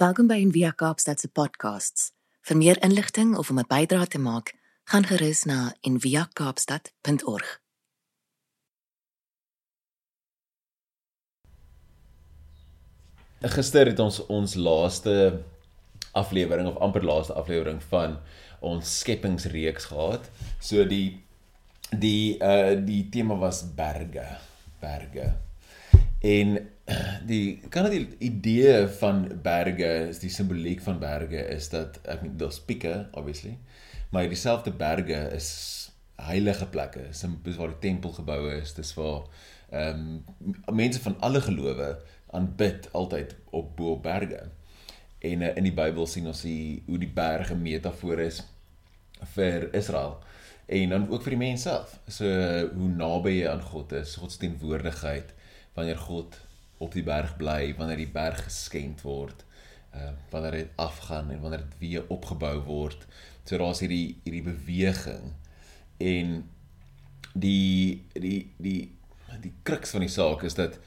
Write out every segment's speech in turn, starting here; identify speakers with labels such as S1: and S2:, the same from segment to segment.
S1: Welkom by Envia Kaapstad se podcasts. Vir meer inligting of om 'n bydrae te maak, gaan gerus na enviakaapstad.org.
S2: Gister het ons ons laaste aflewering of amper laaste aflewering van ons skepingsreeks gehad. So die die uh die tema was berge, berge. En die kan dit die idee van berge is die simboliek van berge is dat ek mean daar's pieke obviously, maar dieselfde berge is heilige plekke, dis waar die tempel gebou is, dis waar ehm um, mense van alle gelowe aanbid altyd op bo berge. En uh, in die Bybel sien ons die, hoe die berge metafoor is vir Israel en dan ook vir die mens self. So hoe naby jy aan God is, God se teenwoordigheid wanneer God op die berg bly, wanneer die berg geskend word, uh wanneer dit afgaan en wanneer dit weer opgebou word. So daar's hierdie hierdie beweging en die die die die kruks van die saak is dat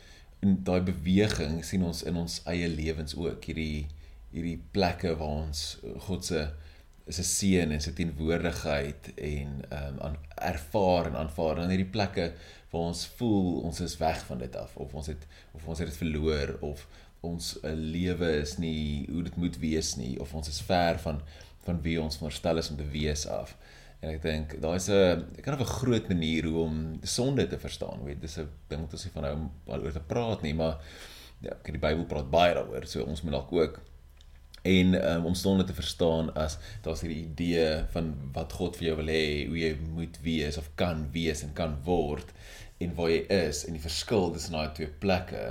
S2: in daai beweging sien ons in ons eie lewens ook hierdie hierdie plekke waar ons God se is 'n seën en sy teenwoordigheid en ehm um, ervaar en aanvaar en hierdie plekke waar ons voel ons is weg van dit af of ons het of ons het dit verloor of ons 'n lewe is nie hoe dit moet wees nie of ons is ver van van wie ons veronderstel is om te wees af. En ek dink daai is 'n ek kan 'n groot manier hoe om sonde te verstaan, weet dis 'n ding wat ons nie van nou al oor te praat nie, maar ja, ek die Bybel praat baie daaroor, so ons moet dalk ook en um, om sonde te verstaan as daar's hierdie idee van wat God vir jou wil hê, hoe jy moet wees of kan wees en kan word en waar jy is en die verskil tussen daai twee plekke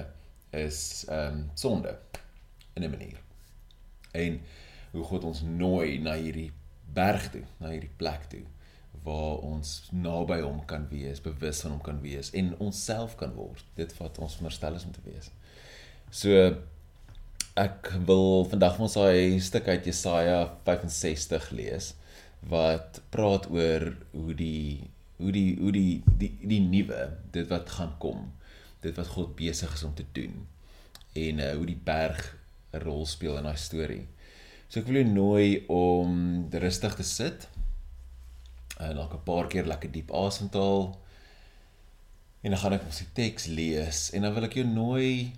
S2: is ehm um, sonde in 'n manier. En hoe God ons nooi na hierdie berg toe, na hierdie plek toe waar ons naby hom kan wees, bewus van hom kan wees en onsself kan word. Dit wat ons veronderstel is om te wees. So Ek wil vandag ons daai stuk uit Jesaja 65 lees wat praat oor hoe die hoe die hoe die die die nuwe dit wat gaan kom dit wat God besig is om te doen en uh, hoe die berg 'n rol speel in daai storie. So ek wil jou nooi om rustig te sit en dalk 'n paar keer lekker diep asemhaal en dan gaan ek ons die teks lees en dan wil ek jou nooi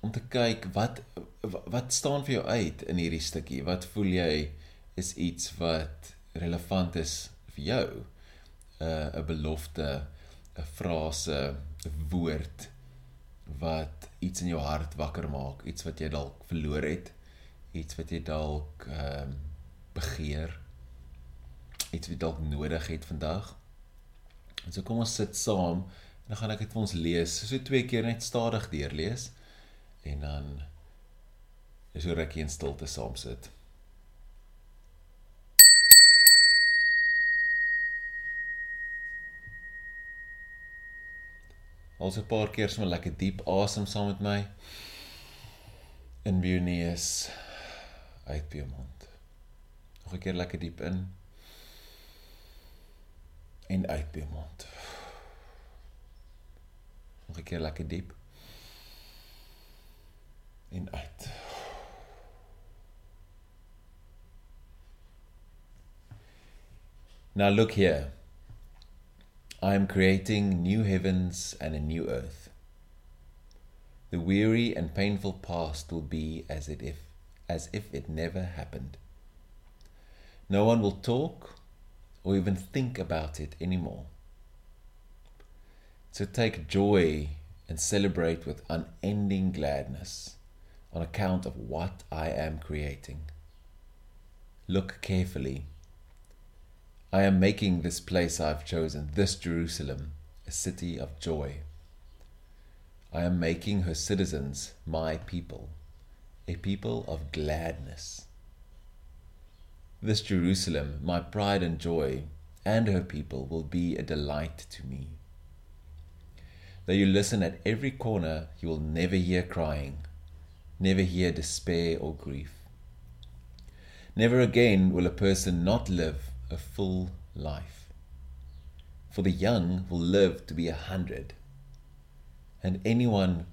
S2: om te kyk wat wat staan vir jou uit in hierdie stukkie? Wat voel jy is iets wat relevant is vir jou? 'n uh, 'n belofte, 'n frase, 'n woord wat iets in jou hart wakker maak, iets wat jy dalk verloor het, iets wat jy dalk ehm uh, begeer, iets wat dalk nodig het vandag. En so kom ons sit saam en dan gaan ek dit vir ons lees, so twee keer net stadig deurlees en dan is hoe rukkie in stilte saam sit. Ons 'n paar keer sommer lekker diep asem saam met my. In by jou neus, uit by jou mond. Nog 'n keer lekker diep in en uit by jou mond. Nog 'n keer lekker diep en uit. Now look here. I am creating new heavens and a new earth. The weary and painful past will be as it if as if it never happened. No one will talk or even think about it anymore. So take joy and celebrate with unending gladness on account of what I am creating. Look carefully. I am making this place I've chosen, this Jerusalem, a city of joy. I am making her citizens my people, a people of gladness. This Jerusalem, my pride and joy, and her people will be a delight to me. Though you listen at every corner, you will never hear crying never hear despair or grief. Never again will a person not live a full life. For the young will live to be a hundred, and anyone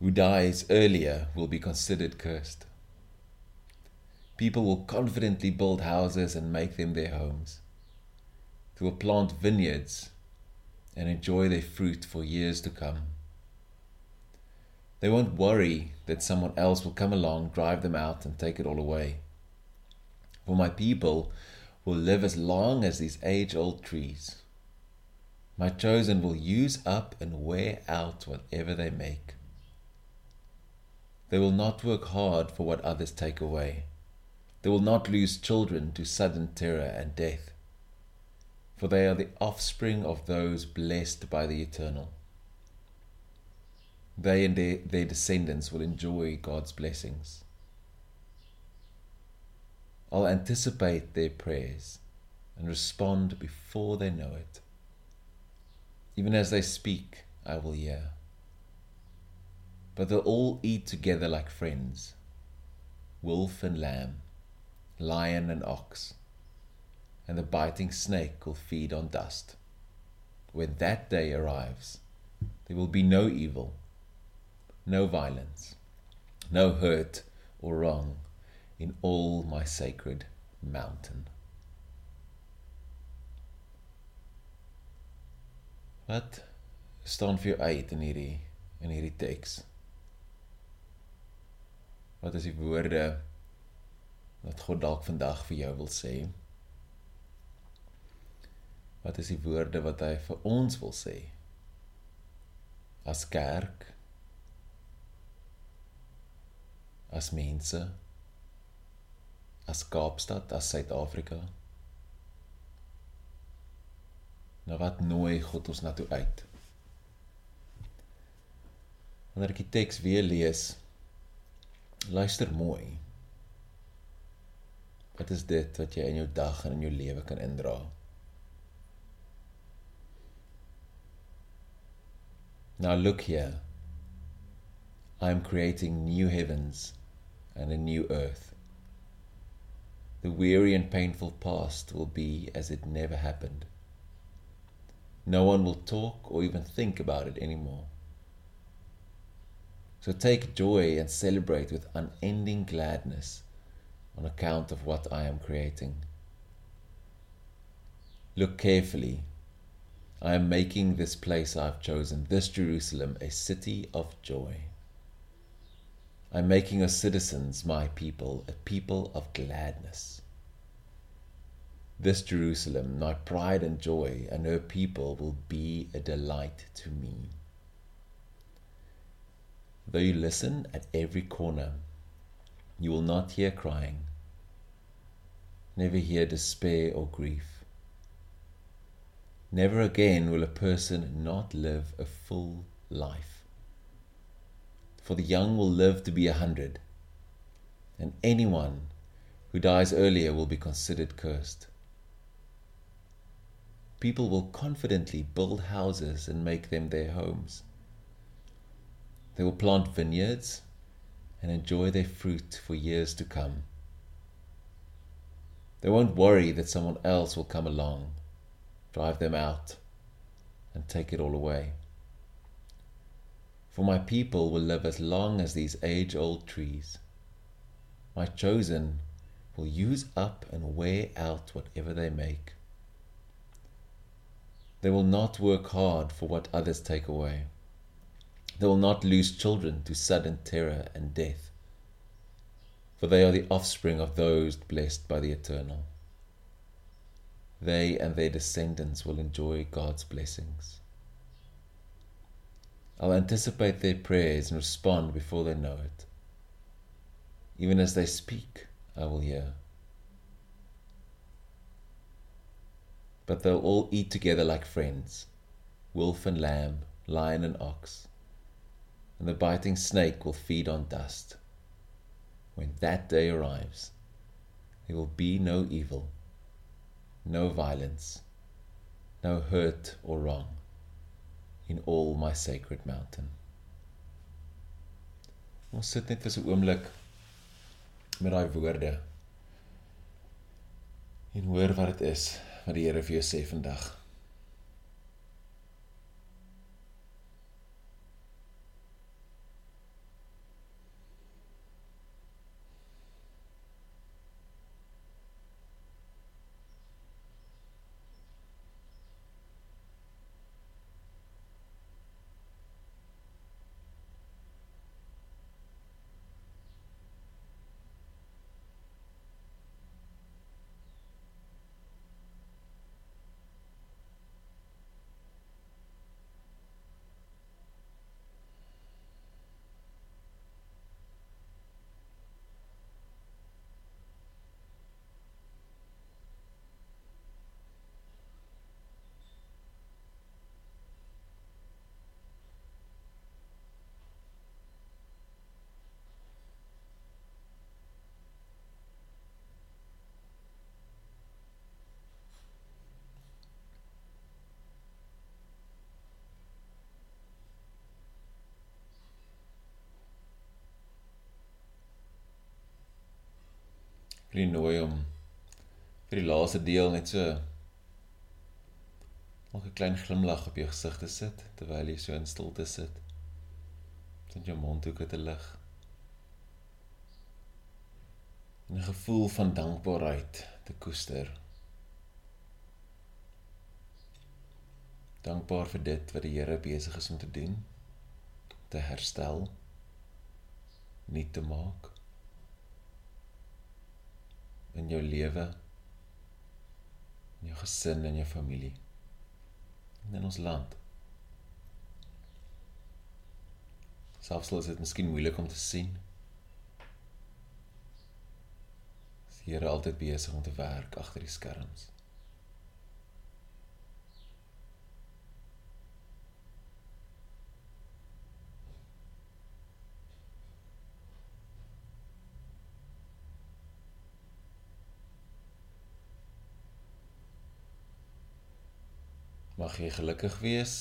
S2: who dies earlier will be considered cursed. People will confidently build houses and make them their homes. They will plant vineyards and enjoy their fruit for years to come. They won't worry that someone else will come along, drive them out, and take it all away. For my people will live as long as these age old trees. My chosen will use up and wear out whatever they make. They will not work hard for what others take away. They will not lose children to sudden terror and death, for they are the offspring of those blessed by the Eternal. They and their, their descendants will enjoy God's blessings. I'll anticipate their prayers and respond before they know it. Even as they speak, I will hear. But they'll all eat together like friends wolf and lamb, lion and ox, and the biting snake will feed on dust. When that day arrives, there will be no evil, no violence, no hurt or wrong in all my sacred mountain. Wat staan vir jou uit in hierdie in hierdie teks? Wat is die woorde wat God dalk vandag vir jou wil sê? Wat is die woorde wat hy vir ons wil sê? As kerk as mense as Kaapstad, as Suid-Afrika. Nou wat nooi God ons na toe uit? Wanneer ek die teks weer lees, luister mooi. Wat is dit wat jy in jou dag en in jou lewe kan indra? Now look here. I am creating new heavens and a new earth. The weary and painful past will be as it never happened. No one will talk or even think about it anymore. So take joy and celebrate with unending gladness on account of what I am creating. Look carefully. I am making this place I've chosen, this Jerusalem, a city of joy. I'm making us citizens, my people, a people of gladness. This Jerusalem, my pride and joy, and her people will be a delight to me. Though you listen at every corner, you will not hear crying, never hear despair or grief. Never again will a person not live a full life for the young will live to be a hundred, and anyone who dies earlier will be considered cursed. People will confidently build houses and make them their homes. They will plant vineyards and enjoy their fruit for years to come. They won't worry that someone else will come along, drive them out, and take it all away. For my people will live as long as these age old trees. My chosen will use up and wear out whatever they make. They will not work hard for what others take away. They will not lose children to sudden terror and death, for they are the offspring of those blessed by the Eternal. They and their descendants will enjoy God's blessings. I'll anticipate their prayers and respond before they know it. Even as they speak, I will hear. But they'll all eat together like friends wolf and lamb, lion and ox, and the biting snake will feed on dust. When that day arrives, there will be no evil, no violence, no hurt or wrong in all my sacred mountain. Ons sit net vir so 'n oomblik met daai woorde. En hoor wat dit is wat die Here vir jou sê vandag. Wil jy nooi om vir die laaste deel net so nog 'n klein glimlag op jou gesig te sit terwyl jy so in stilte sit. Tot jou mondhoeke te lig. 'n gevoel van dankbaarheid te koester. Dankbaar vir dit wat die Here besig is om te doen, te herstel, nuut te maak in jou lewe, in jou gesin en jou familie en in ons land. Selfs al is dit miskien moeilik om te sien. Is die Here altyd besig om te werk agter die skerms. Mag jy gelukkig wees.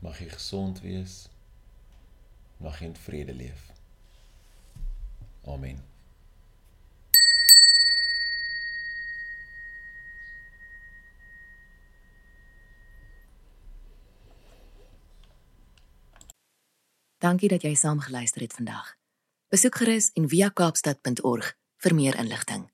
S2: Mag jy gesond wees. Mag jy in vrede leef. Amen.
S1: Dankie dat jy saam geluister het vandag. Besoek gerus en via kaapstad.org vir meer inligting.